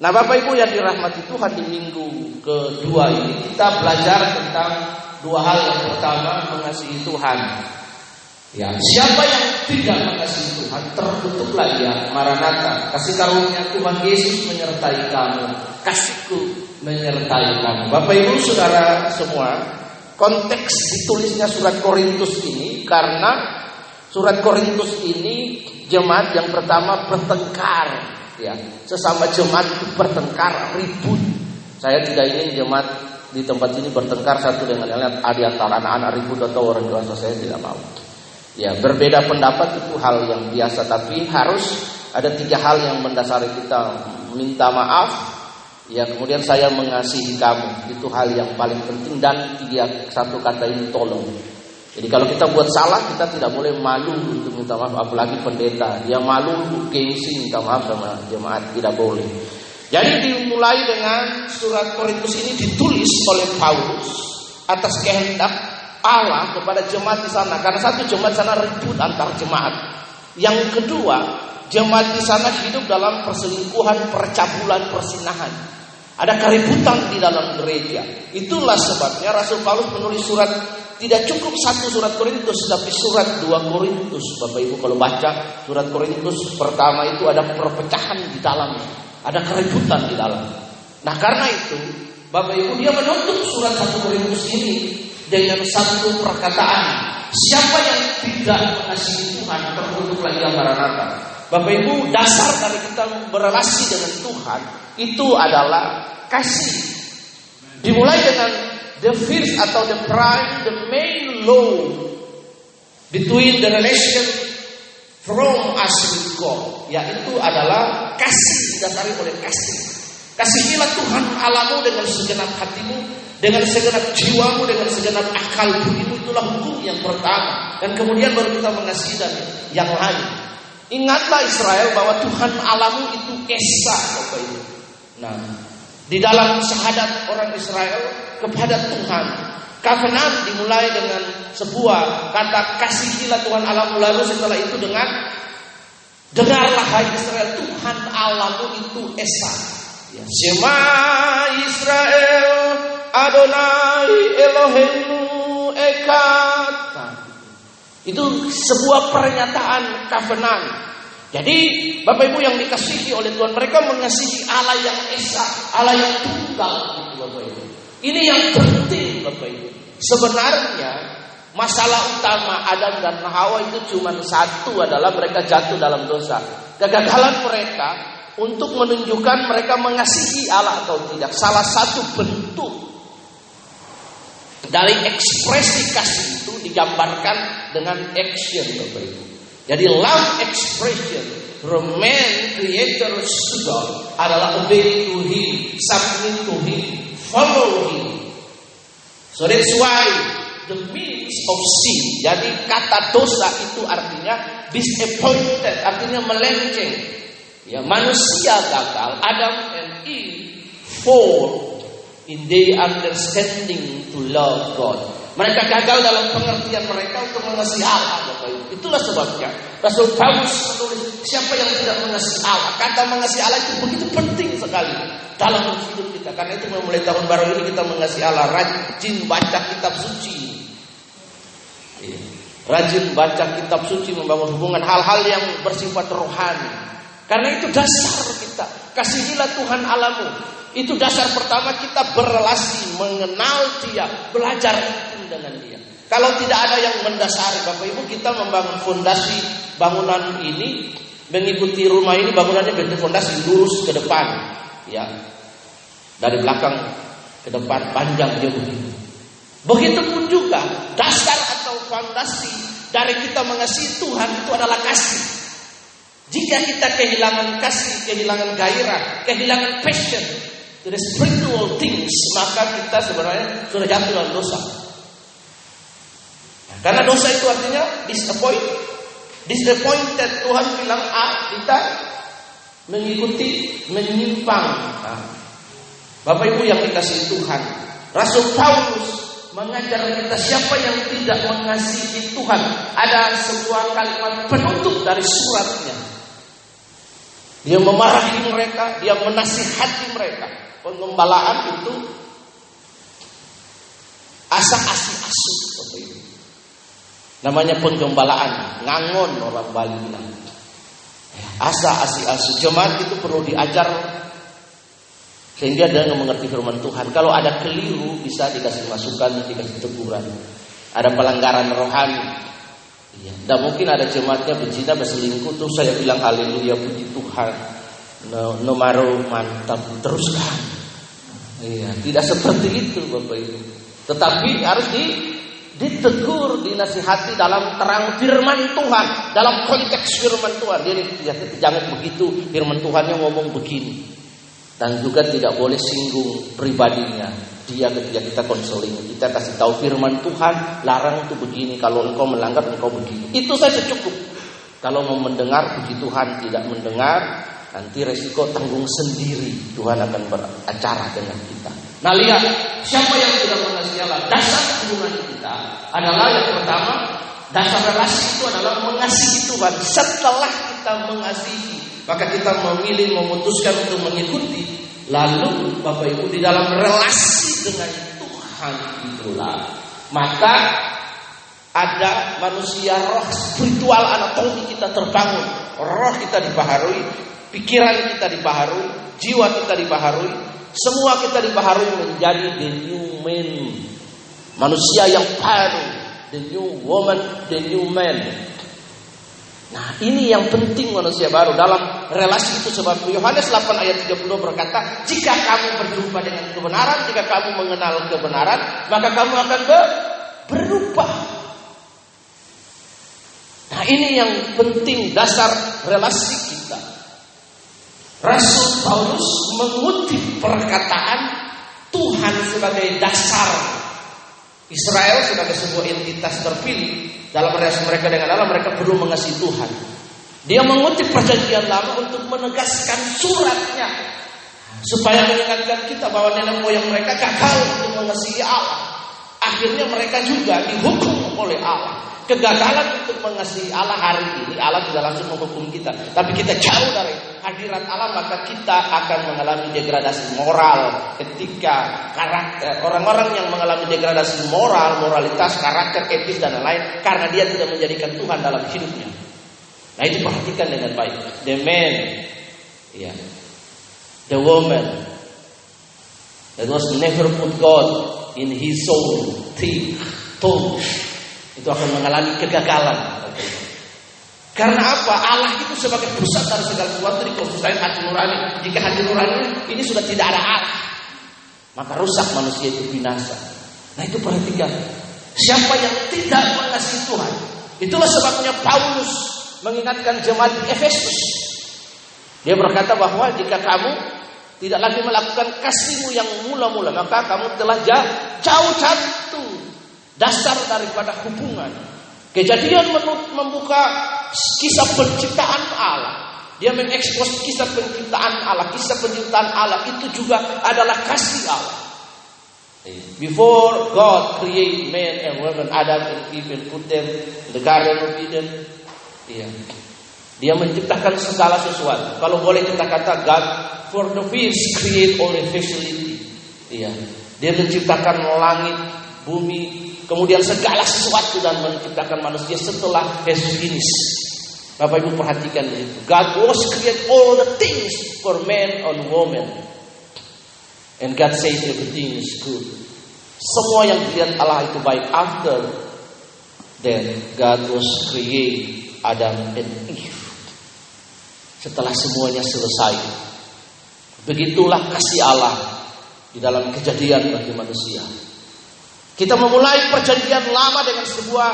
Nah Bapak Ibu yang dirahmati Tuhan di minggu kedua ini kita belajar tentang dua hal yang pertama mengasihi Tuhan. Ya, siapa yang tidak mengasihi Tuhan tertutuplah ia Maranatha. Kasih karunia Tuhan Yesus menyertai kamu. Kasihku menyertai kamu. Bapak Ibu Saudara semua, konteks ditulisnya surat Korintus ini karena surat Korintus ini jemaat yang pertama bertengkar ya sesama jemaat bertengkar ribut. Saya tidak ingin jemaat di tempat ini bertengkar satu dengan yang lain. Ada antara anak-anak ribut atau orang dewasa saya tidak mau. Ya berbeda pendapat itu hal yang biasa. Tapi harus ada tiga hal yang mendasari kita. Minta maaf ya kemudian saya mengasihi kamu. Itu hal yang paling penting dan tiga satu kata ini tolong jadi kalau kita buat salah kita tidak boleh malu untuk minta maaf apalagi pendeta. Dia malu gengsi minta maaf sama jemaat tidak boleh. Jadi dimulai dengan surat Korintus ini ditulis oleh Paulus atas kehendak Allah kepada jemaat di sana karena satu jemaat sana ribut antar jemaat. Yang kedua, jemaat di sana hidup dalam perselingkuhan, percabulan, persinahan. Ada keributan di dalam gereja. Itulah sebabnya Rasul Paulus menulis surat tidak cukup satu surat Korintus, tapi surat dua Korintus. Bapak Ibu kalau baca surat Korintus pertama itu ada perpecahan di dalamnya. Ada keributan di dalam. Nah karena itu, Bapak Ibu dia menutup surat satu Korintus ini dengan satu perkataan. Siapa yang tidak mengasihi Tuhan terkutuk lagi Maranatha. Bapak Ibu dasar dari kita berrelasi dengan Tuhan itu adalah kasih. Dimulai dengan the first atau the prime, the main law between the relation from us with God, yaitu adalah kasih didasari oleh kasih. Kasihilah Tuhan Allahmu dengan segenap hatimu, dengan segenap jiwamu, dengan segenap akal budimu. Itulah hukum yang pertama. Dan kemudian baru kita mengasihi dan yang lain. Ingatlah Israel bahwa Tuhan Allahmu itu esa, Bapak Ibu. Nah, di dalam syahadat orang Israel kepada Tuhan. Covenant dimulai dengan sebuah kata kasihilah Tuhan Allahmu lalu setelah itu dengan dengarlah hai Israel Tuhan Allahmu itu esa. Ya. Shema Israel Adonai Eloheinu Ekat. Nah, itu sebuah pernyataan covenant jadi Bapak Ibu yang dikasihi oleh Tuhan mereka mengasihi Allah yang esa, Allah yang tunggal gitu Bapak Ibu. Ini yang penting Bapak Ibu. Sebenarnya masalah utama Adam dan Hawa itu cuma satu adalah mereka jatuh dalam dosa. Kegagalan mereka untuk menunjukkan mereka mengasihi Allah atau tidak. Salah satu bentuk dari ekspresi kasih itu digambarkan dengan action Bapak Ibu. Jadi love expression from man creator to God adalah obey to him, submit to him, follow him. So that's why the means of sin. Jadi kata dosa itu artinya disappointed, artinya melenceng. Ya, manusia gagal, Adam and Eve fall in their understanding to love God. Mereka gagal dalam pengertian mereka untuk mengasihi Allah. Itulah sebabnya Rasul Paulus menulis siapa yang tidak mengasihi Allah. Kata mengasihi Allah itu begitu penting sekali dalam hidup kita. Karena itu mulai tahun baru ini kita mengasihi Allah, rajin baca kitab suci. Iya. Rajin baca kitab suci membangun hubungan hal-hal yang bersifat rohani. Karena itu dasar kita. Kasihilah Tuhan alamu. Itu dasar pertama kita berrelasi, mengenal dia, belajar dengan dia. Kalau tidak ada yang mendasari Bapak Ibu kita membangun fondasi bangunan ini mengikuti rumah ini bangunannya bentuk fondasi lurus ke depan ya dari belakang ke depan panjang dia begitu. Begitupun juga dasar atau fondasi dari kita mengasihi Tuhan itu adalah kasih. Jika kita kehilangan kasih, kehilangan gairah, kehilangan passion the spiritual things, maka kita sebenarnya sudah jatuh dalam dosa. Karena dosa itu artinya disappoint. Disappointed Tuhan bilang A, kita mengikuti menyimpang. Nah, Bapak Ibu yang dikasih Tuhan, Rasul Paulus mengajar kita siapa yang tidak mengasihi Tuhan. Ada sebuah kalimat penutup dari suratnya. Dia memarahi mereka, dia menasihati mereka. Pengembalaan itu asa asi asu seperti itu. Namanya penggembalaan, ngangon orang Bali bilang. Asa asi asu jemaat itu perlu diajar sehingga dia mengerti firman Tuhan. Kalau ada keliru bisa dikasih masukan, dikasih teguran. Ada pelanggaran rohani. Ya, dan mungkin ada jemaatnya berzina berselingkuh tuh saya bilang haleluya puji Tuhan. No, maru mantap teruskan. Iya, tidak seperti itu Bapak Ibu. Tetapi harus di ditegur, dinasihati dalam terang firman Tuhan, dalam konteks firman Tuhan. Jadi jangan begitu. Firman Tuhan yang ngomong begini. Dan juga tidak boleh singgung pribadinya. Dia ketika kita konseling kita kasih tahu firman Tuhan larang itu begini. Kalau engkau melanggar engkau begini. Itu saja cukup. Kalau mau mendengar puji Tuhan. Tidak mendengar nanti resiko tanggung sendiri Tuhan akan beracara dengan kita. Nah lihat siapa yang tidak mengasihi Allah dasar hubungan kita adalah yang pertama dasar relasi itu adalah mengasihi Tuhan. Setelah kita mengasihi maka kita memilih memutuskan untuk mengikuti. Lalu Bapak Ibu di dalam relasi dengan Tuhan itulah maka ada manusia roh spiritual anatomi kita terbangun, roh kita dibaharui, pikiran kita dibaharui, jiwa kita dibaharui, semua kita dibaharui menjadi the new man. Manusia yang baru, the new woman, the new man. Nah ini yang penting manusia baru dalam relasi itu sebab Yohanes 8 ayat 30 berkata Jika kamu berjumpa dengan kebenaran Jika kamu mengenal kebenaran Maka kamu akan berubah Nah ini yang penting dasar relasi kita Rasul Paulus mengutip perkataan Tuhan sebagai dasar Israel sebagai sebuah entitas terpilih dalam relasi mereka dengan Allah mereka perlu mengasihi Tuhan. Dia mengutip perjanjian lama untuk menegaskan suratnya supaya mengingatkan kita bahwa nenek moyang mereka gagal untuk mengasihi Allah. Akhirnya mereka juga dihukum oleh Allah. Kegagalan untuk mengasihi Allah hari ini Allah tidak langsung menghukum kita, tapi kita jauh dari hadirat Allah maka kita akan mengalami degradasi moral ketika karakter orang-orang yang mengalami degradasi moral, moralitas, karakter, etis dan lain-lain karena dia tidak menjadikan Tuhan dalam hidupnya. Nah itu perhatikan dengan baik. The man, yeah. the woman that was never put God in his soul, think, thought itu akan mengalami kegagalan. Karena apa? Allah itu sebagai pusat dari segala sesuatu dikonstruksikan hati nurani. Jika hati nurani ini sudah tidak ada Allah, maka rusak manusia itu binasa. Nah itu perhatikan. Siapa yang tidak mengasihi Tuhan, itulah sebabnya Paulus mengingatkan jemaat Efesus. Dia berkata bahwa jika kamu tidak lagi melakukan kasihmu yang mula-mula, maka kamu telah jauh jatuh dasar daripada hubungan. Kejadian membuka kisah penciptaan Allah. Dia mengekspos kisah penciptaan Allah. Kisah penciptaan Allah itu juga adalah kasih Allah. Before God create man and woman, Adam and Eve and put them in the Garden of Eden. Iya. Dia menciptakan segala sesuatu. Kalau boleh kita kata God for the fish create only facility. Iya. Dia menciptakan langit, bumi, Kemudian segala sesuatu dan menciptakan manusia setelah Yesus finish. Bapak Ibu perhatikan di situ. God was create all the things for man and woman. And God says everything is good. Semua yang dilihat Allah itu baik. After then God was create Adam and Eve. Setelah semuanya selesai. Begitulah kasih Allah di dalam kejadian bagi manusia. Kita memulai perjanjian lama dengan sebuah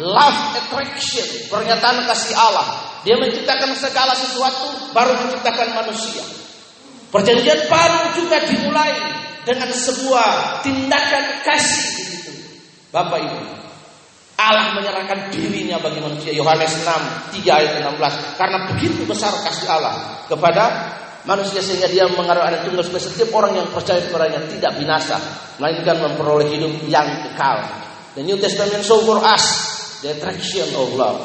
love attraction, pernyataan kasih Allah. Dia menciptakan segala sesuatu, baru menciptakan manusia. Perjanjian baru juga dimulai dengan sebuah tindakan kasih begitu. Bapak Ibu, Allah menyerahkan dirinya bagi manusia. Yohanes 6, 3 ayat 16. Karena begitu besar kasih Allah kepada manusia sehingga dia mengarah anak tunggal supaya setiap orang yang percaya kepadanya tidak binasa melainkan memperoleh hidup yang kekal. The New Testament show for us the attraction of love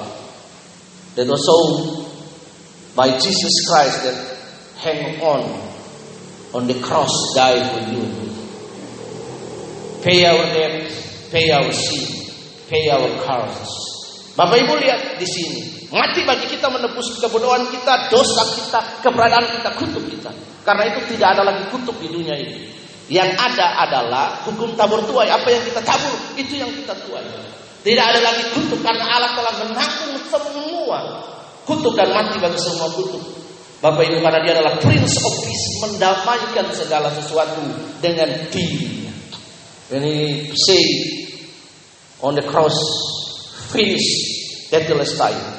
that was so by Jesus Christ that hang on on the cross die for you. Pay our debt, pay our sin, pay our curses. Bapak Ibu lihat di sini. Mati bagi kita menebus kebodohan kita, dosa kita, keberadaan kita, kutub kita. Karena itu tidak ada lagi kutub di dunia ini. Yang ada adalah hukum tabur tuai. Apa yang kita tabur, itu yang kita tuai. Tidak ada lagi kutub karena Allah telah menanggung semua kutub dan mati bagi semua kutub. Bapak Ibu karena dia adalah Prince of Peace mendamaikan segala sesuatu dengan dirinya. Ini say on the cross finish time.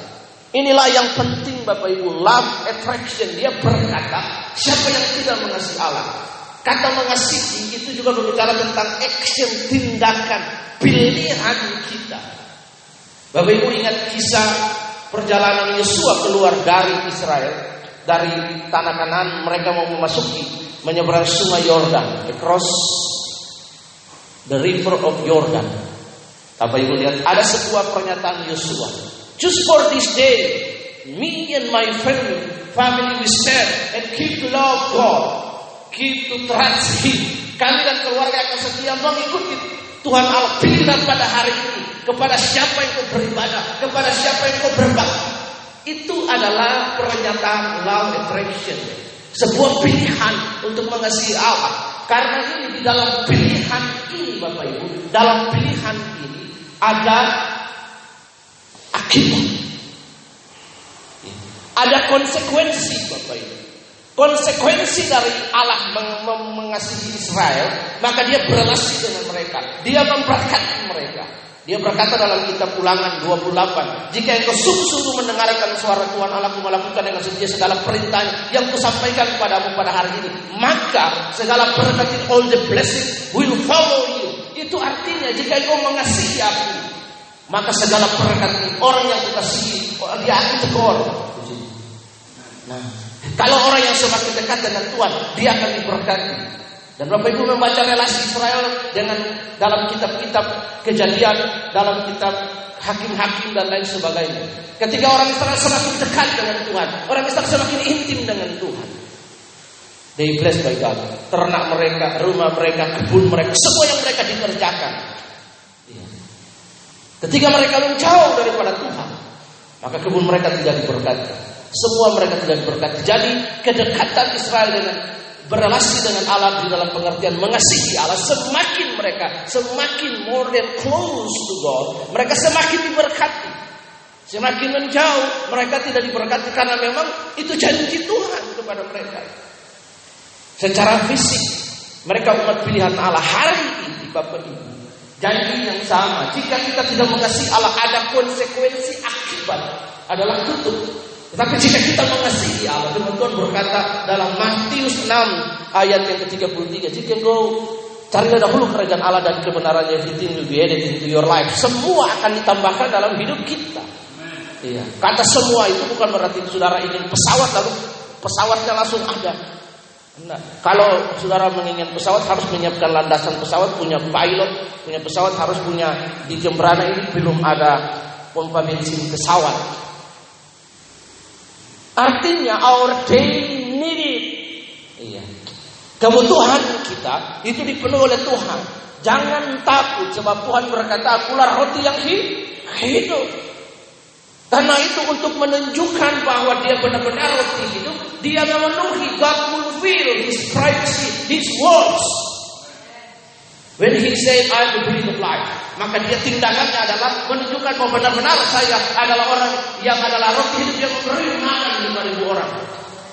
Inilah yang penting Bapak Ibu, love attraction. Dia berkata, siapa yang tidak mengasihi Allah? Kata mengasihi itu juga berbicara tentang action, tindakan, pilihan kita. Bapak Ibu ingat kisah perjalanan Yosua keluar dari Israel, dari tanah kanan mereka mau memasuki menyeberang sungai Yordan, across the river of Jordan. Bapak Ibu lihat ada sebuah pernyataan Yosua Just for this day, me and my family, family we stand and keep to love God, keep to trust Him. Kami dan keluarga akan setia mengikuti Tuhan Allah pilihan pada hari ini kepada siapa yang kau beribadah, kepada siapa yang kau berbakti. Itu adalah pernyataan love attraction. Sebuah pilihan untuk mengasihi Allah. Karena ini di dalam pilihan ini Bapak Ibu, dalam pilihan ini ada akibat. Ada konsekuensi Bapak Ibu. Konsekuensi dari Allah meng mengasihi Israel, maka dia berrelasi dengan mereka. Dia memberkati mereka. Dia berkata dalam kitab ulangan 28. Jika engkau sungguh-sungguh mendengarkan suara Tuhan Allah melakukan dengan setia segala perintah yang kusampaikan kepadamu pada hari ini. Maka segala berkat all the blessing will follow you. Itu artinya jika engkau mengasihi aku. Maka segala berkat orang yang kita kasihi, dia akan tegur. Nah, kalau orang yang semakin dekat dengan Tuhan, dia akan diberkati. Dan Bapak Ibu membaca relasi Israel dengan dalam kitab-kitab kejadian, dalam kitab hakim-hakim dan lain sebagainya. Ketika orang Israel semakin dekat dengan Tuhan, orang Israel semakin intim dengan Tuhan. They blessed by God. Ternak mereka, rumah mereka, kebun mereka, semua yang mereka dikerjakan Ketika mereka menjauh daripada Tuhan, maka kebun mereka tidak diberkati. Semua mereka tidak diberkati. Jadi kedekatan Israel dengan berrelasi dengan Allah di dalam pengertian mengasihi Allah semakin mereka semakin more than close to God, mereka semakin diberkati. Semakin menjauh, mereka tidak diberkati karena memang itu janji Tuhan kepada mereka. Secara fisik, mereka umat pilihan Allah hari ini, Bapak Ibu. Janji yang sama. Jika kita tidak mengasihi Allah, ada konsekuensi akibat adalah tutup. Tetapi jika kita mengasihi Allah, Tuhan berkata dalam Matius 6 ayat yang ke-33, jika engkau carilah dahulu kerajaan Allah dan kebenarannya, everything will be added into your life. Semua akan ditambahkan dalam hidup kita. Iya. Kata semua itu bukan berarti saudara ingin pesawat lalu pesawatnya langsung ada. Nah, kalau saudara menginginkan pesawat harus menyiapkan landasan pesawat, punya pilot, punya pesawat harus punya di Jembrana ini belum ada pompa bensin pesawat. Artinya our daily need Iya. Kebutuhan kita itu dipenuhi oleh Tuhan. Jangan takut sebab Tuhan berkata, "Akulah roti yang hidup." Karena itu untuk menunjukkan bahwa dia benar-benar roti hidup, dia memenuhi God fulfill His privacy, His words. When He said, I am the bread of life, maka dia tindakannya adalah menunjukkan bahwa benar-benar saya adalah orang yang adalah roti hidup yang memberi makan lima ribu orang.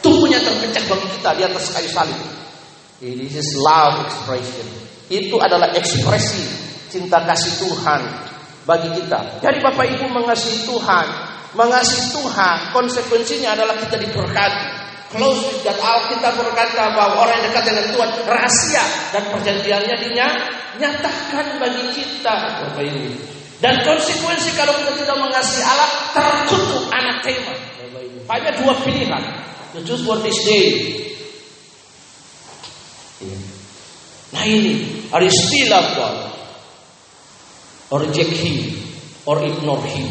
Tubuhnya terpecah bagi kita di atas kayu salib. This is love expression. Itu adalah ekspresi cinta kasih Tuhan bagi kita. Jadi Bapak Ibu mengasihi Tuhan, mengasihi Tuhan, konsekuensinya adalah kita diberkati. Close with God. Alkitab berkata bahwa orang yang dekat dengan Tuhan rahasia dan perjanjiannya dinyatakan bagi kita, Bapak Ibu. Dan konsekuensi kalau kita tidak mengasihi Allah terkutuk anak tema. Hanya dua pilihan. To choose for this day. Nah ini, are you? Or reject him or ignore him.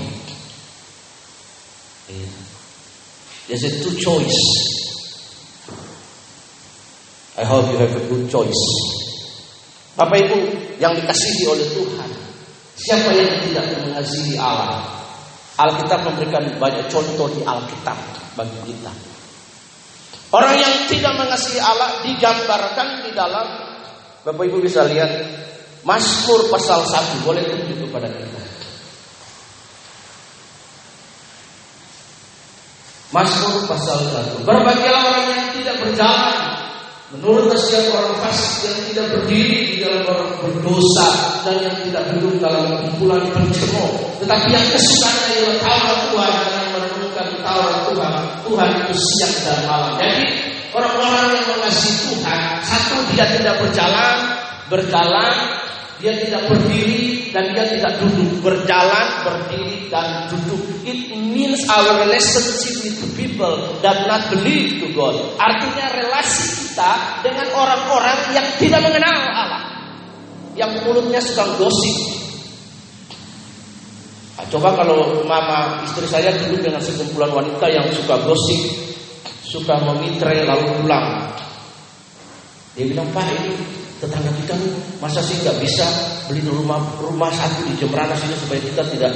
There's a two choice. I hope you have a good choice. Bapak Ibu yang dikasihi oleh Tuhan, siapa yang tidak mengasihi Allah? Alkitab memberikan banyak contoh di Alkitab bagi kita. Orang yang tidak mengasihi Allah digambarkan di dalam Bapak Ibu bisa lihat Mazmur pasal 1 boleh tunjuk kepada kita. Mazmur pasal 1. Berbahagialah orang yang tidak berjalan menurut setiap orang fasik yang tidak berdiri di dalam orang berdosa dan yang tidak duduk dalam kumpulan pencemooh, tetapi yang kesukaannya ialah Taurat Tuhan dan merenungkan Taurat Tuhan. Tuhan itu siang dan malam. Jadi orang-orang yang mengasihi Tuhan, satu dia tidak berjalan, berjalan dia tidak berdiri dan dia tidak duduk. Berjalan, berdiri dan duduk. It means our relationship with people that not believe to God. Artinya relasi kita dengan orang-orang yang tidak mengenal Allah. Yang mulutnya suka gosip. Nah, coba kalau mama istri saya duduk dengan sekumpulan wanita yang suka gosip, suka memitre lalu pulang. Dia bilang, Pak ini tetangga kita masa sih nggak bisa beli rumah rumah satu di Jemberana sini supaya kita tidak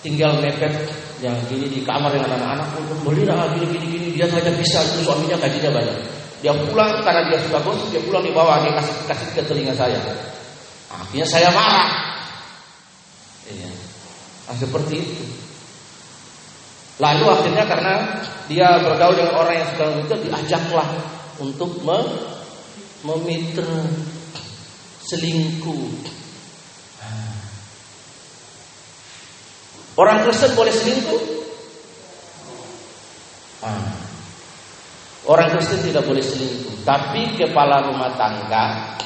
tinggal mepet yang gini di kamar dengan anak-anak? Untuk beli lah gini gini gini. Dia saja bisa itu suaminya gajinya banyak. Dia pulang karena dia suka bos dia pulang di bawah dia kasih kasih ke telinga saya. Akhirnya saya marah. Iya. nah, seperti itu. Lalu akhirnya karena dia bergaul dengan orang yang suka itu diajaklah untuk me memitra, selingkuh. Orang Kristen boleh selingkuh? Ah. Orang Kristen tidak boleh selingkuh, tapi kepala rumah tangga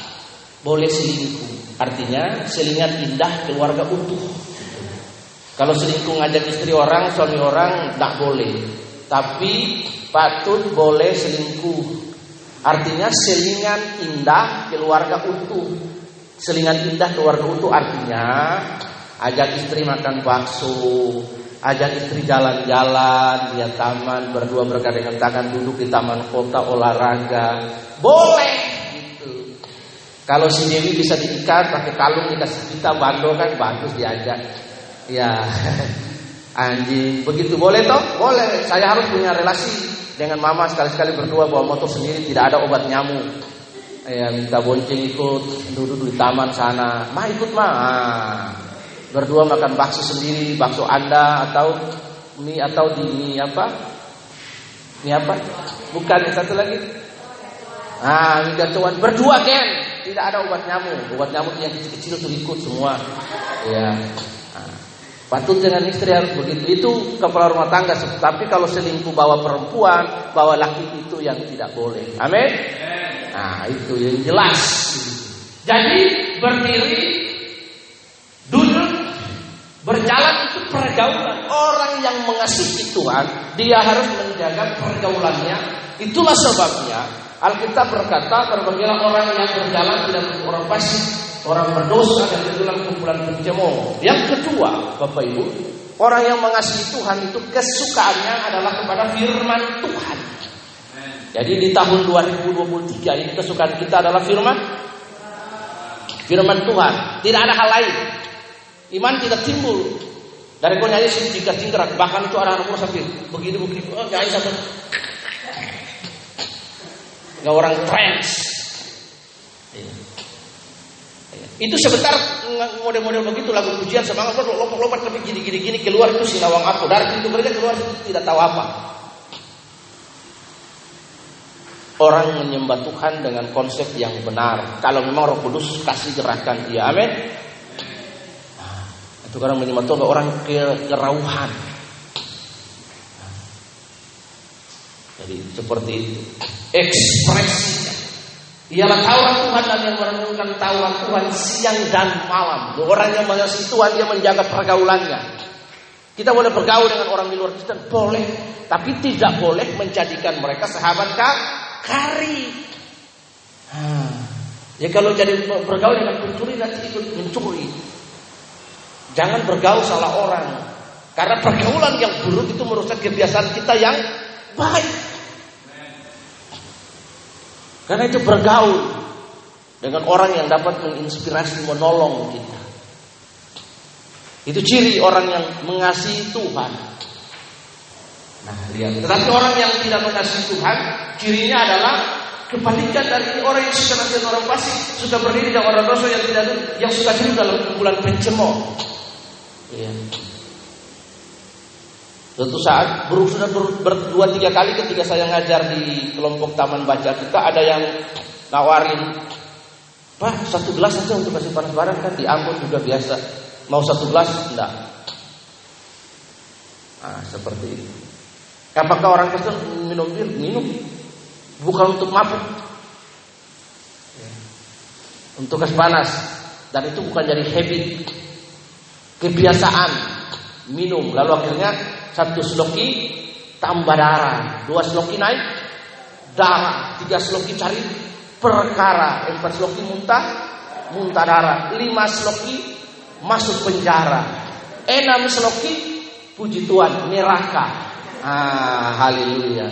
boleh selingkuh. Artinya selingan indah keluarga utuh. Kalau selingkuh ngajak istri orang, suami orang tidak boleh. Tapi patut boleh selingkuh Artinya selingan indah keluarga utuh. Selingan indah keluarga utuh artinya ajak istri makan bakso, ajak istri jalan-jalan, lihat taman, berdua bergandengan tangan duduk di taman kota olahraga. Boleh gitu. Kalau si Dewi bisa diikat pakai kalung dikasih kita bando kan bagus diajak. Ya. Anjing, begitu boleh toh? Boleh. Saya harus punya relasi dengan mama sekali-sekali berdua bawa motor sendiri tidak ada obat nyamuk. Ya minta bonceng ikut duduk di taman sana. Mah ikut mah. Ah. Berdua makan bakso sendiri, bakso Anda atau mie atau di mie apa? Mie apa? Bukan yang satu lagi. Ah, mie gatuan berdua kan. Tidak ada obat nyamuk. Obat nyamuk yang kecil-kecil tuh ikut semua. Ya. Patut dengan istri harus begitu. Itu kepala rumah tangga. Tapi kalau selingkuh bawa perempuan, bawa laki itu yang tidak boleh. Amin. Nah itu yang jelas. Jadi berdiri, duduk, berjalan itu pergaulan. Orang yang mengasihi Tuhan, dia harus menjaga pergaulannya. Itulah sebabnya Alkitab berkata, berbagilah orang yang berjalan tidak orang fasik, orang berdosa dan dalam kumpulan pencemooh. Yang kedua, Bapak Ibu, orang yang mengasihi Tuhan itu kesukaannya adalah kepada firman Tuhan. Jadi di tahun 2023 ini kesukaan kita adalah firman firman Tuhan. Tidak ada hal lain. Iman tidak timbul dari penyanyi jika tingkat bahkan itu ada anak sampai begini begini oh nyanyi sampai nggak orang trans Itu sebentar model-model begitu lagu pujian semangat lompat-lompat tapi gini-gini gini keluar itu sinawang aku dari pintu mereka keluar tidak tahu apa. Orang menyembah Tuhan dengan konsep yang benar. Kalau memang Roh Kudus kasih gerakan dia, amin. Nah, itu orang menyembah Tuhan orang ke kerauhan. Jadi seperti itu. Ekspresi ialah Taurat Tuhan dan yang merenungkan Taurat Tuhan siang dan malam. Orang yang mengasihi Tuhan dia menjaga pergaulannya. Kita boleh bergaul dengan orang di luar Kristen, boleh, tapi tidak boleh menjadikan mereka sahabat kari. Hmm. Ya kalau jadi bergaul dengan pencuri nanti ikut mencuri. Jangan bergaul salah orang. Karena pergaulan yang buruk itu merusak kebiasaan kita yang baik. Karena itu bergaul dengan orang yang dapat menginspirasi, menolong kita. Itu ciri orang yang mengasihi Tuhan. Nah, lihat. Tetapi orang yang tidak mengasihi Tuhan, cirinya adalah kebalikan dari orang yang suka nasihat orang fasik, suka berdiri dengan orang dosa yang tidak yang suka hidup dalam kumpulan pencemooh. Iya. Suatu saat sudah ber, berdua tiga kali ketika saya ngajar di kelompok taman baca kita ada yang nawarin Pak satu gelas saja untuk kasih panas barang kan di Ambon juga biasa Mau satu gelas? Enggak. Nah, seperti itu. Apakah orang Kristen minum bir? Minum. Bukan untuk mabuk. Untuk es panas. Dan itu bukan jadi habit. Kebiasaan. Minum. Lalu akhirnya satu sloki tambah darah. Dua sloki naik. Darah. Tiga sloki cari perkara. Empat sloki muntah. Muntah darah. Lima sloki masuk penjara. Enam seloki, puji Tuhan, neraka. Ah, haleluya.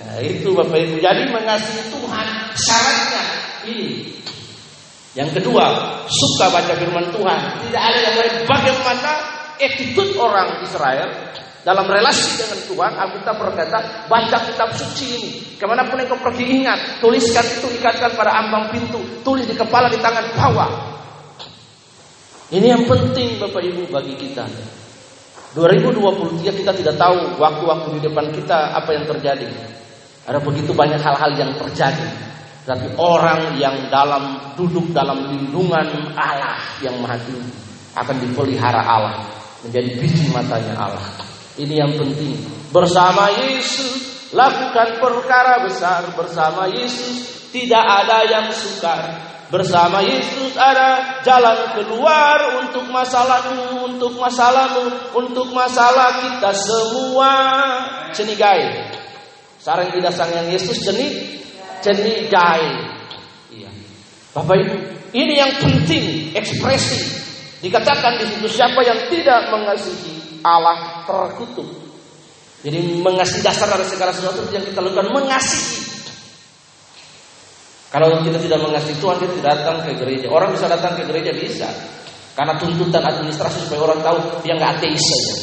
Nah, itu Bapak Ibu. Jadi mengasihi Tuhan syaratnya ini. Yang kedua, suka baca firman Tuhan. Tidak ada yang lain. Bagaimana attitude orang Israel dalam relasi dengan Tuhan, Alkitab berkata, baca kitab suci ini. Ke mana pun engkau pergi ingat, tuliskan itu, ikatkan pada ambang pintu, tulis di kepala, di tangan, bawah. Ini yang penting Bapak Ibu bagi kita. 2023 kita tidak tahu waktu-waktu di depan kita apa yang terjadi. Ada begitu banyak hal-hal yang terjadi. Tapi orang yang dalam duduk dalam lindungan Allah yang maha tinggi akan dipelihara Allah menjadi biji matanya Allah. Ini yang penting. Bersama Yesus lakukan perkara besar bersama Yesus tidak ada yang sukar Bersama Yesus ada jalan keluar untuk masalahmu, untuk masalahmu, untuk masalah kita semua. Cenigai. Sarang tidak sang Yesus ceni, cenigai. Iya. Bapak Ibu, ini yang penting ekspresi. Dikatakan di situ siapa yang tidak mengasihi Allah terkutuk. Jadi mengasihi dasar dari segala sesuatu yang kita lakukan mengasihi kalau kita tidak mengasihi Tuhan, kita tidak datang ke gereja. Orang bisa datang ke gereja bisa, karena tuntutan administrasi supaya orang tahu dia nggak ateis saja.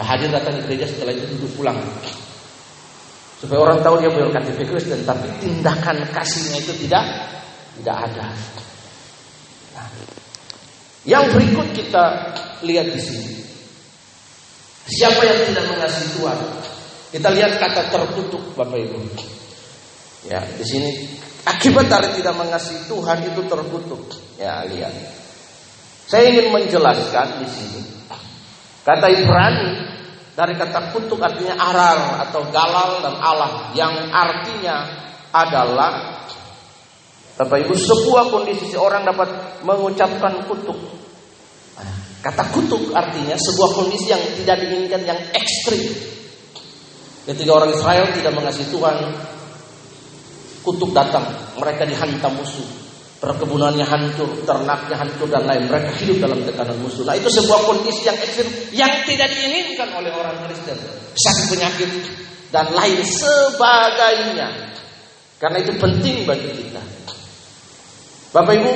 Ya, hadir datang ke gereja setelah itu duduk pulang. Supaya orang tahu dia punya KTP Kristen, tapi tindakan kasihnya itu tidak tidak ada. Nah, yang berikut kita lihat di sini. Siapa yang tidak mengasihi Tuhan? Kita lihat kata terkutuk Bapak Ibu. Ya, di sini Akibat dari tidak mengasihi Tuhan itu terkutuk. Ya, lihat. Saya ingin menjelaskan di sini. Kata Ibrani dari kata kutuk artinya arar atau galal dan Allah yang artinya adalah Bapak Ibu sebuah kondisi seorang dapat mengucapkan kutuk. Kata kutuk artinya sebuah kondisi yang tidak diinginkan yang ekstrim. Ketika orang Israel tidak mengasihi Tuhan, kutuk datang, mereka dihantam musuh. Perkebunannya hancur, ternaknya hancur dan lain. Mereka hidup dalam tekanan musuh. Nah itu sebuah kondisi yang ekstrim yang tidak diinginkan oleh orang Kristen. Sakit penyakit dan lain sebagainya. Karena itu penting bagi kita. Bapak Ibu,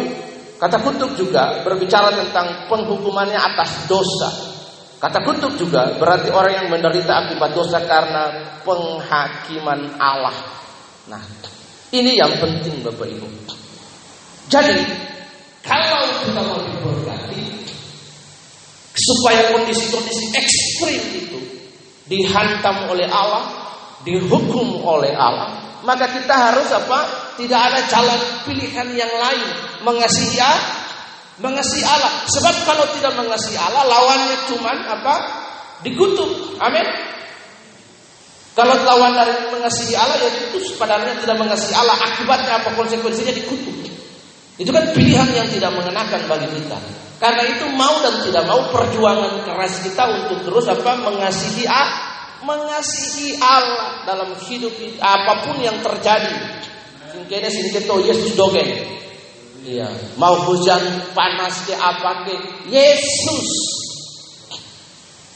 kata kutuk juga berbicara tentang penghukumannya atas dosa. Kata kutuk juga berarti orang yang menderita akibat dosa karena penghakiman Allah. Nah, ini yang penting Bapak Ibu. Jadi kalau kita mau diberkati supaya kondisi-kondisi ekstrim itu dihantam oleh Allah, dihukum oleh Allah, maka kita harus apa? Tidak ada jalan pilihan yang lain mengasihi mengasihi Allah. Sebab kalau tidak mengasihi Allah, lawannya cuman apa? Dikutuk. Amin. Kalau lawan dari mengasihi Allah ya itu sebenarnya tidak mengasihi Allah. Akibatnya apa konsekuensinya dikutuk. Itu kan pilihan yang tidak mengenakan bagi kita. Karena itu mau dan tidak mau perjuangan keras kita untuk terus apa mengasihi Allah, mengasihi Allah dalam hidup apa pun yang terjadi. Singkene singketo Yesus dogen. Iya, mau hujan panas ke apa ke Yesus.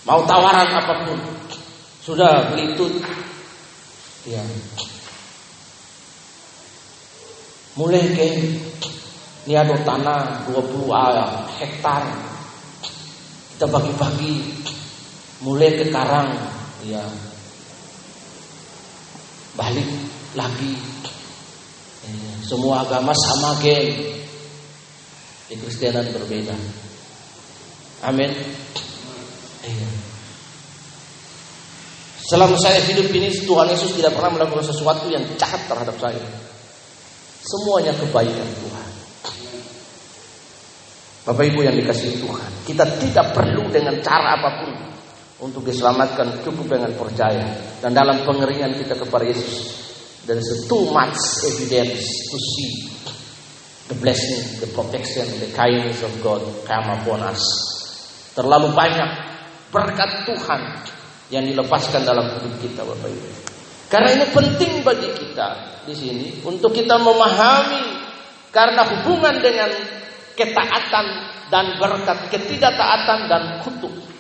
Mau tawaran apa pun sudah beli itu Ya. Mulai ke ini ada tanah 20 hektar. Kita bagi-bagi mulai ke karang ya. Balik lagi. Ya. Semua agama sama geng. Di Kristianan berbeda. Amin. Ya. Selama saya hidup ini Tuhan Yesus tidak pernah melakukan sesuatu yang jahat terhadap saya. Semuanya kebaikan Tuhan. Bapak Ibu yang dikasih Tuhan, kita tidak perlu dengan cara apa pun untuk diselamatkan cukup dengan percaya dan dalam pengeringan kita kepada Yesus dan too much evidence to see the blessing, the protection, the kindness of God come upon us. Terlalu banyak berkat Tuhan yang dilepaskan dalam hidup kita Bapak Ibu. Karena ini penting bagi kita di sini untuk kita memahami karena hubungan dengan ketaatan dan berkat, ketidaktaatan dan kutuk.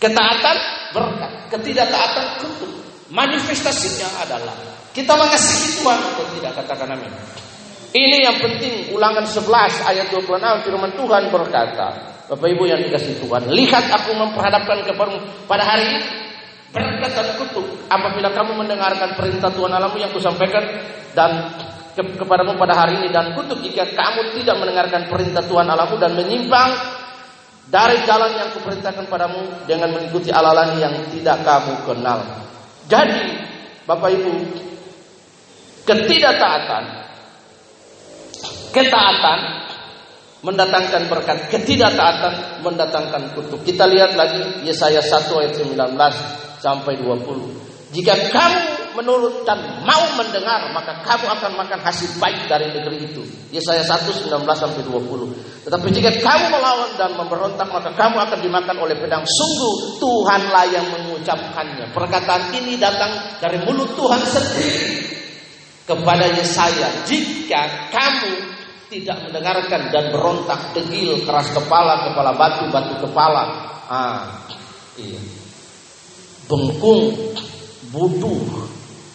Ketaatan berkat, ketidaktaatan kutuk. Manifestasinya adalah kita mengasihi Tuhan. Atau tidak katakan amin. Ini yang penting. Ulangan 11 ayat 26 firman Tuhan berkata, Bapak Ibu yang dikasih Tuhan, lihat aku memperhadapkan kepadamu pada hari ini. Berkat dan kutuk apabila kamu mendengarkan perintah Tuhan Alamu yang kusampaikan dan ke kepadamu pada hari ini dan kutuk jika kamu tidak mendengarkan perintah Tuhan Alamu dan menyimpang dari jalan yang kuperintahkan padamu dengan mengikuti alalan yang tidak kamu kenal. Jadi, Bapak Ibu, ketidaktaatan ketaatan mendatangkan berkat, ketidaktaatan mendatangkan kutuk. Kita lihat lagi Yesaya 1 ayat 19 sampai 20. Jika kamu menurut dan mau mendengar, maka kamu akan makan hasil baik dari negeri itu. Yesaya 1 19 sampai 20. Tetapi jika kamu melawan dan memberontak, maka kamu akan dimakan oleh pedang. Sungguh Tuhanlah yang mengucapkannya. Perkataan ini datang dari mulut Tuhan sendiri kepada Yesaya. Jika kamu tidak mendengarkan dan berontak, degil, keras kepala, kepala batu, batu kepala. Ah, iya bengkung, butuh,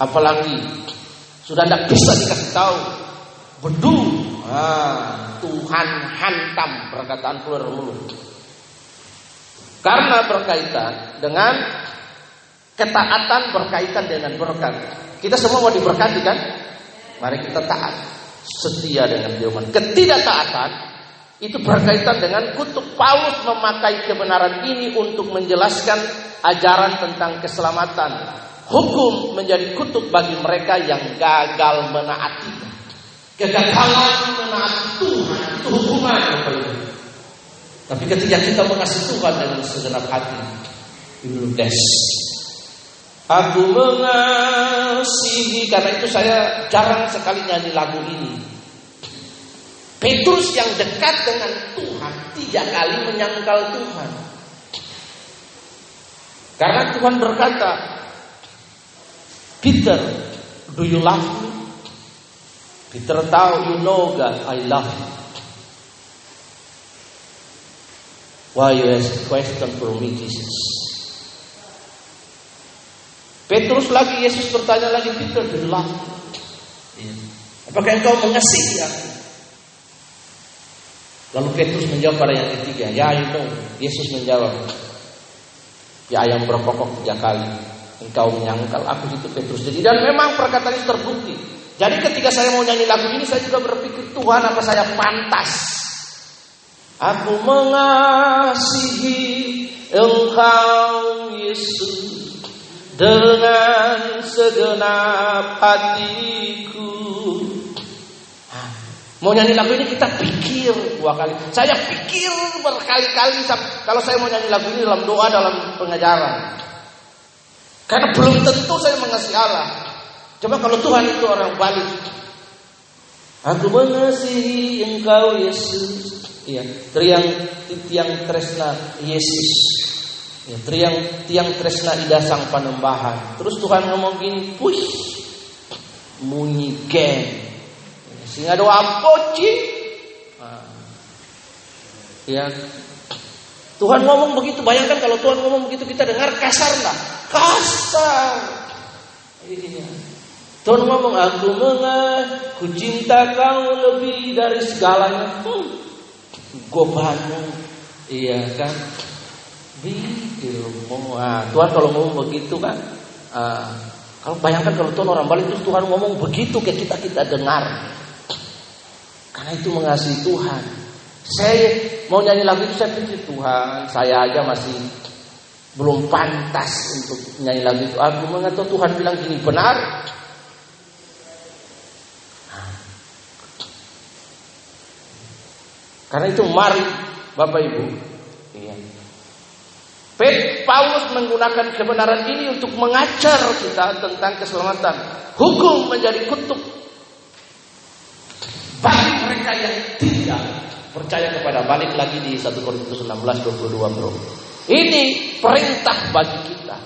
apalagi sudah tidak bisa dikasih tahu, bedu, ah, Tuhan hantam perkataan keluar mulut. Karena berkaitan dengan ketaatan berkaitan dengan berkat. Kita semua mau diberkati kan? Mari kita taat, setia dengan firman. Ketidaktaatan itu berkaitan dengan kutuk Paulus memakai kebenaran ini untuk menjelaskan ajaran tentang keselamatan. Hukum menjadi kutuk bagi mereka yang gagal menaati. Kegagalan menaati Tuhan itu hukuman. Tapi ketika kita mengasihi Tuhan dengan segenap hati, des. Aku mengasihi karena itu saya jarang sekali nyanyi lagu ini. Petrus yang dekat dengan Tuhan tiga kali menyangkal Tuhan. Karena Tuhan berkata, Peter, do you love me? Peter tahu, you know God, I love you. Why you ask question for me, Jesus? Petrus lagi, Yesus bertanya lagi, Peter, do you love me? Apakah engkau mengasihi aku? Lalu Petrus menjawab pada yang ketiga, ya know. Yesus menjawab, Ya ayam berkokok tiga kali. Engkau menyangkal aku itu Petrus. Jadi dan memang perkataan itu terbukti. Jadi ketika saya mau nyanyi lagu ini saya juga berpikir Tuhan apa saya pantas. Aku mengasihi Engkau Yesus dengan segenap hatiku. Mau nyanyi lagu ini kita pikir dua kali. Saya pikir berkali-kali kalau saya mau nyanyi lagu ini dalam doa dalam pengajaran. Karena belum tentu saya mengasihi Allah. Coba kalau Tuhan itu orang balik. Aku mengasihi engkau Yesus. Iya, tiang tiang tresna Yesus. Ya, tiang tiang tresna ida sang panembahan. Terus Tuhan ngomong gini, push, munyi geng. Sehingga doa poci. Nah. Ya. Tuhan ngomong begitu, bayangkan kalau Tuhan ngomong begitu kita dengar kasar lah. Kasar. Iya. Tuhan ngomong aku mengaku cinta kau lebih dari segalanya. Hmm. Bangun, iya kan? Begitu. Nah, Tuhan kalau ngomong begitu kan, uh, kalau bayangkan kalau Tuhan orang balik itu Tuhan ngomong begitu ke kita kita dengar. Karena itu mengasihi Tuhan. Saya mau nyanyi lagu itu saya pikir Tuhan, saya aja masih belum pantas untuk nyanyi lagu itu. Aku mengatakan Tuhan bilang gini benar. Karena itu mari Bapak Ibu. Iya. Paulus menggunakan kebenaran ini untuk mengajar kita tentang keselamatan. Hukum menjadi kutuk bagi mereka yang tidak percaya kepada balik lagi di 1 Korintus 16 22 bro. Ini perintah bagi kita.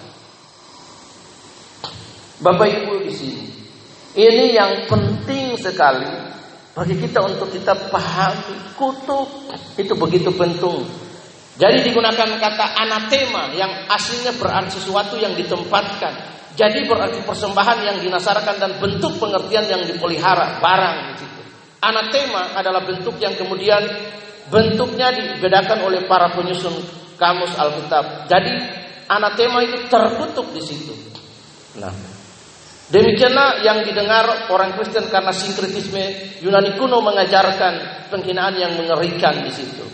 Bapak Ibu di sini. Ini yang penting sekali bagi kita untuk kita pahami kutuk itu begitu penting. Jadi digunakan kata anatema yang aslinya berarti sesuatu yang ditempatkan. Jadi berarti persembahan yang dinasarkan dan bentuk pengertian yang dipelihara, barang di situ. Anatema adalah bentuk yang kemudian bentuknya dibedakan oleh para penyusun kamus Alkitab. Jadi anatema itu terkutuk di situ. Nah, Demikianlah yang didengar orang Kristen karena sinkretisme Yunani kuno mengajarkan penghinaan yang mengerikan di situ.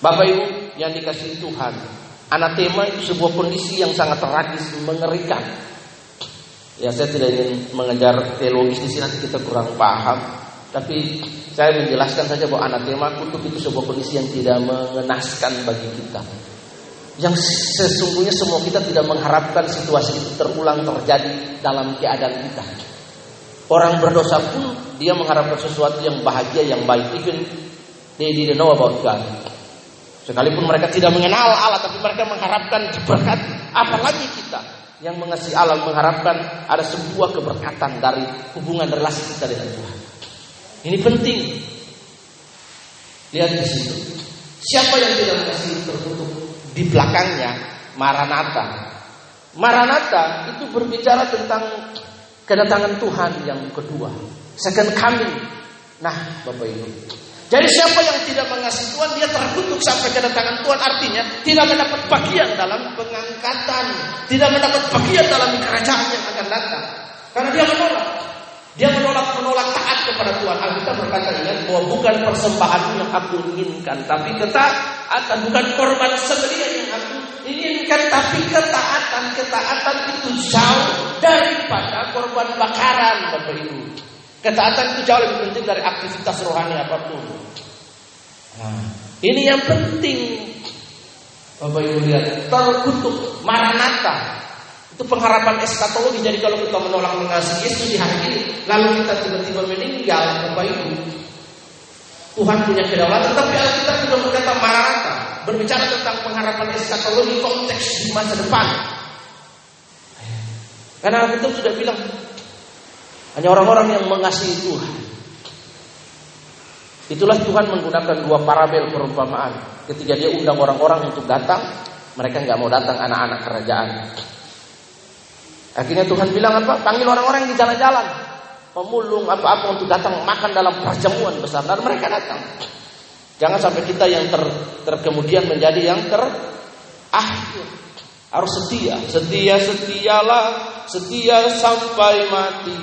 Bapak Ibu yang dikasih Tuhan, anatema itu sebuah kondisi yang sangat tragis, mengerikan. Ya saya tidak ingin mengejar teologis di sini nanti kita kurang paham, tapi saya menjelaskan saja bahwa anatema kutuk itu sebuah kondisi yang tidak mengenaskan bagi kita. Yang sesungguhnya semua kita tidak mengharapkan situasi itu terulang terjadi dalam keadaan kita. Orang berdosa pun dia mengharapkan sesuatu yang bahagia, yang baik. Even they didn't know about God. Sekalipun mereka tidak mengenal Allah, tapi mereka mengharapkan diberkati. Apalagi kita yang mengasihi Allah mengharapkan ada sebuah keberkatan dari hubungan relasi kita dengan Tuhan. Ini penting. Lihat di situ. Siapa yang tidak mengasihi tertutup di belakangnya Maranatha. Maranatha itu berbicara tentang kedatangan Tuhan yang kedua, second coming. Nah, Bapak Ibu. Jadi siapa yang tidak mengasihi Tuhan dia terkutuk sampai kedatangan Tuhan artinya tidak mendapat bagian dalam pengangkatan, tidak mendapat bagian dalam kerajaan yang akan datang. Karena dia menolak. Dia menolak menolak taat kepada Tuhan. Alkitab berkata ingat bahwa bukan persembahan yang aku inginkan, tapi ketaatan, bukan korban sembelihan yang aku inginkan, tapi ketaatan. Ketaatan itu jauh daripada korban bakaran, Bapak Ibu. Ketaatan itu jauh lebih penting dari aktivitas rohani apa pun. Nah, ini yang penting. Bapak Ibu lihat, terkutuk, maranatha, itu pengharapan eskatologi. Jadi kalau kita menolak mengasihi Yesus di hari ini, lalu kita tiba-tiba meninggal, Bapak Ibu. Tuhan punya kedaulatan, tapi Alkitab juga berkata Maranatha, berbicara tentang pengharapan eskatologi konteks di masa depan. Karena Alkitab sudah bilang hanya orang-orang yang mengasihi Tuhan. Itulah Tuhan menggunakan dua parabel perumpamaan. Ketika dia undang orang-orang untuk datang, mereka nggak mau datang anak-anak kerajaan. Akhirnya Tuhan bilang apa? Panggil orang-orang yang di jalan-jalan. Pemulung apa-apa untuk datang makan dalam perjamuan besar. Dan mereka datang. Jangan sampai kita yang ter, terkemudian menjadi yang ter akhir. Harus setia. Setia, setialah. Setia sampai mati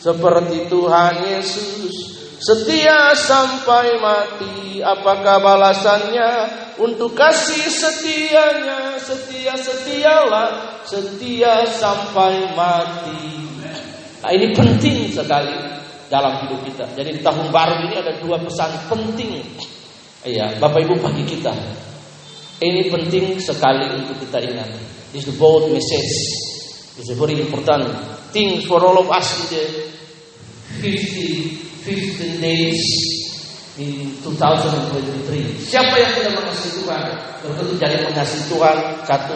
seperti Tuhan Yesus setia sampai mati. Apakah balasannya? Untuk kasih setianya setia setialah setia sampai mati. Nah, ini penting sekali dalam hidup kita. Jadi di tahun baru ini ada dua pesan penting. Iya Bapak Ibu bagi kita. Ini penting sekali untuk kita ingat. This is the bold message. This is very important thing for all of us today. 50, 50 days in 2023. Siapa yang tidak mengasihi Tuhan? Tentu jadi mengasihi Tuhan, satu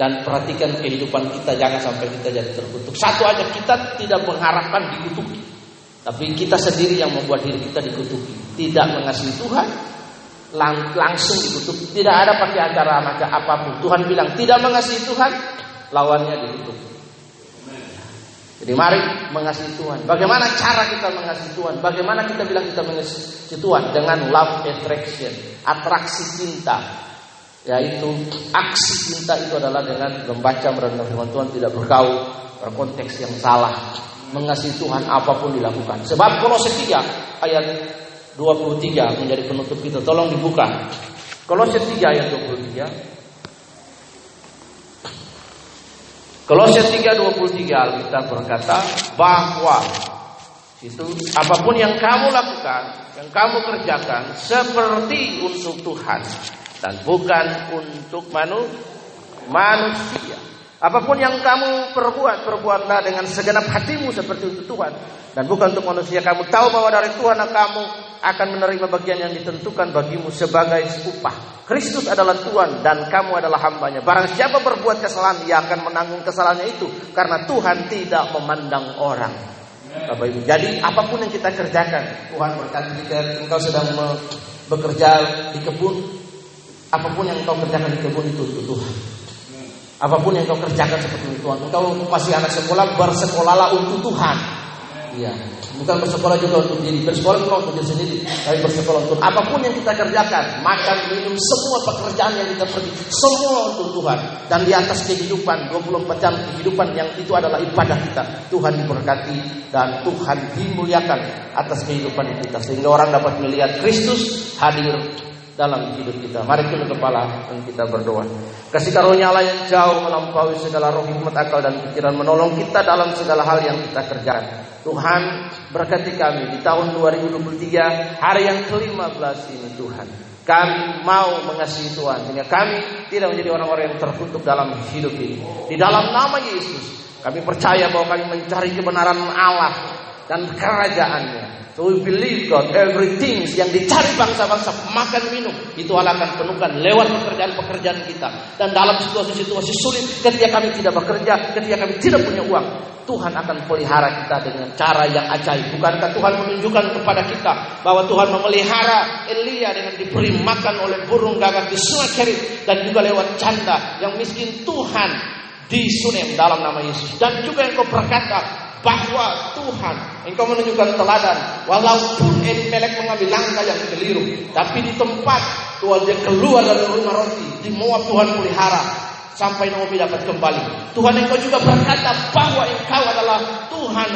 dan perhatikan kehidupan kita jangan sampai kita jadi terkutuk. Satu aja kita tidak mengharapkan dikutuki. Tapi kita sendiri yang membuat diri kita dikutuki. Tidak mengasihi Tuhan, lang langsung dikutuk. Tidak ada pakai acara macam apa pun. Tuhan bilang tidak mengasihi Tuhan, lawannya dikutuk. Jadi mari mengasihi Tuhan. Bagaimana cara kita mengasihi Tuhan? Bagaimana kita bilang kita mengasihi Tuhan? Dengan love attraction, atraksi cinta. Yaitu aksi cinta itu adalah dengan membaca merenung firman Tuhan tidak bergaul berkonteks yang salah. Mengasihi Tuhan apa pun dilakukan. Sebab Kolose 3 ayat 23 menjadi penutup kita. Tolong dibuka. Kolose 3 ayat 23. Kolose 3:23 Alkitab berkata bahwa itu apa pun yang kamu lakukan, yang kamu kerjakan seperti untuk Tuhan dan bukan untuk manu, manusia. Apa pun yang kamu perbuat, perbuatlah dengan segenap hatimu seperti untuk Tuhan dan bukan untuk manusia. Kamu tahu bahwa dari Tuhan kamu akan menerima bagian yang ditentukan bagimu sebagai upah. Kristus adalah Tuhan dan kamu adalah hambanya. Barang siapa berbuat kesalahan, ia akan menanggung kesalahannya itu karena Tuhan tidak memandang orang. Bapak Ibu. Jadi apa pun yang kita kerjakan, Tuhan berkati jika engkau sedang bekerja di kebun, apa pun yang engkau kerjakan di kebun itu untuk Tuhan. Apa pun yang kau kerjakan seperti itu Tuhan. Engkau masih anak sekolah, bersekolahlah untuk Tuhan. Iya. Bukan bersekolah juga untuk diri. Bersekolah bukan untuk diri sendiri. Tapi bersekolah untuk apa pun yang kita kerjakan. Makan, minum, semua pekerjaan yang kita pergi. Semua untuk Tuhan. Dan di atas kehidupan, 24 jam kehidupan yang itu adalah ibadah kita. Tuhan diberkati dan Tuhan dimuliakan atas kehidupan kita. Sehingga orang dapat melihat Kristus hadir dalam hidup kita. Mari kita kepala dan kita berdoa. Kasih karunia Allah yang jauh melampaui segala roh hikmat akal dan pikiran menolong kita dalam segala hal yang kita kerjakan. Tuhan berkati kami di tahun 2023 hari yang ke-15 ini Tuhan. Kami mau mengasihi Tuhan sehingga kami tidak menjadi orang-orang yang terkutuk dalam hidup ini. Di dalam nama Yesus kami percaya bahwa kami mencari kebenaran Allah dan kerajaannya. So we believe God, everything yang dicari bangsa-bangsa makan minum itu akan penuhkan lewat pekerjaan-pekerjaan kita. Dan dalam situasi-situasi sulit, ketika kami tidak bekerja, ketika kami tidak punya uang, Tuhan akan pelihara kita dengan cara yang ajaib. Bukankah Tuhan menunjukkan kepada kita bahwa Tuhan memelihara Elia dengan diberi makan oleh burung gagak di sungai Kerit dan juga lewat canda yang miskin Tuhan di Sunem dalam nama Yesus. Dan juga yang kau berkata, bahwa Tuhan engkau menunjukkan teladan. Walaupun Elimelek mengambil langkah yang keliru tapi di tempat Tuhan dia keluar dari rumah roti di Moab Tuhan pelihara sampai Naomi dapat kembali. Tuhan engkau juga berkata bahwa engkau adalah Tuhan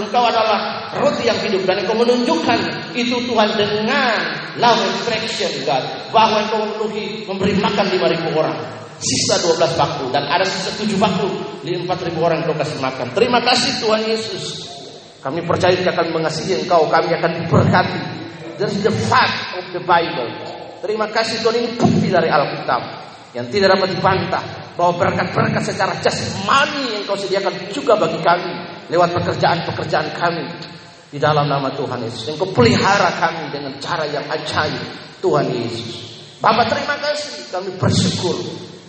engkau adalah roti yang hidup. Dan engkau menunjukkan itu Tuhan dengan love attraction God. Bahwa engkau memenuhi memberi makan 5000 orang sisa 12 bakul dan ada sisa 7 bakul di 4000 orang kau kasih makan. Terima kasih Tuhan Yesus. Kami percaya kami mengasihi Engkau, kami akan diberkati. Is the fact of the Bible. Terima kasih Tuhan ini bukti dari Alkitab yang tidak dapat dibantah bahwa berkat-berkat secara jasmani yang kau sediakan juga bagi kami lewat pekerjaan-pekerjaan kami di dalam nama Tuhan Yesus. Yang kau pelihara kami dengan cara yang ajaib Tuhan Yesus. Bapak terima kasih kami bersyukur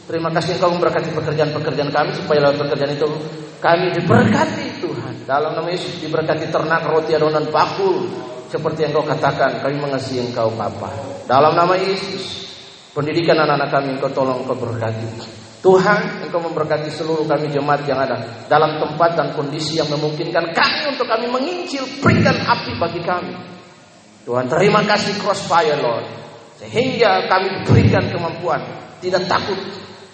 Terima kasih engkau memberkati pekerjaan-pekerjaan kami supaya lewat pekerjaan itu kami diberkati Tuhan. Dalam nama Yesus diberkati ternak, roti, adonan, bakul. Seperti yang kau katakan, kami mengasihi engkau Bapa. Dalam nama Yesus, pendidikan anak-anak kami engkau tolong engkau berkati. Tuhan, engkau memberkati seluruh kami jemaat yang ada dalam tempat dan kondisi yang memungkinkan kami untuk kami mengincil, berikan api bagi kami. Tuhan, terima kasih crossfire Lord. Sehingga kami diberikan kemampuan, tidak takut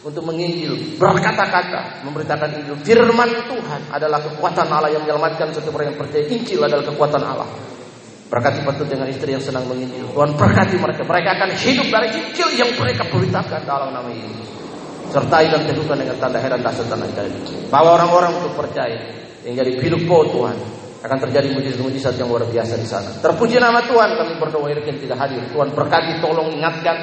untuk menginjil, berkata-kata, memberitakan Injil. Firman Tuhan adalah kekuatan Allah yang menyelamatkan setiap orang yang percaya. Injil adalah kekuatan Allah. Berkati patut dengan istri yang senang menginjil. Tuhan berkati mereka. Mereka akan hidup dari Injil yang mereka beritakan dalam nama Yesus. Sertai dan teguhkan dengan tanda heran dasar tanda ajaib. Bawa orang-orang untuk percaya. Yang jadi hidup kau Tuhan. Akan terjadi mujizat-mujizat yang luar biasa di sana. Terpuji nama Tuhan kami berdoa yang tidak hadir. Tuhan berkati, tolong ingatkan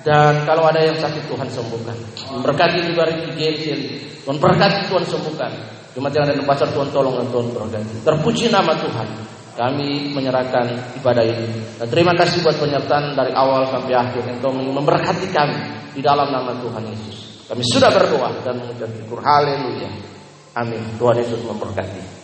dan kalau ada yang sakit Tuhan sembuhkan. Berkati juga Ricky Games Tuhan berkati Tuhan sembuhkan. Cuma jangan ada Tuhan tolong dan Tuhan berkati. Terpuji nama Tuhan. Kami menyerahkan ibadah ini. Dan terima kasih buat penyertaan dari awal sampai akhir. Yang Engkau memberkati kami di dalam nama Tuhan Yesus. Kami sudah berdoa dan mengucap syukur. Haleluya. Amin. Tuhan Yesus memberkati.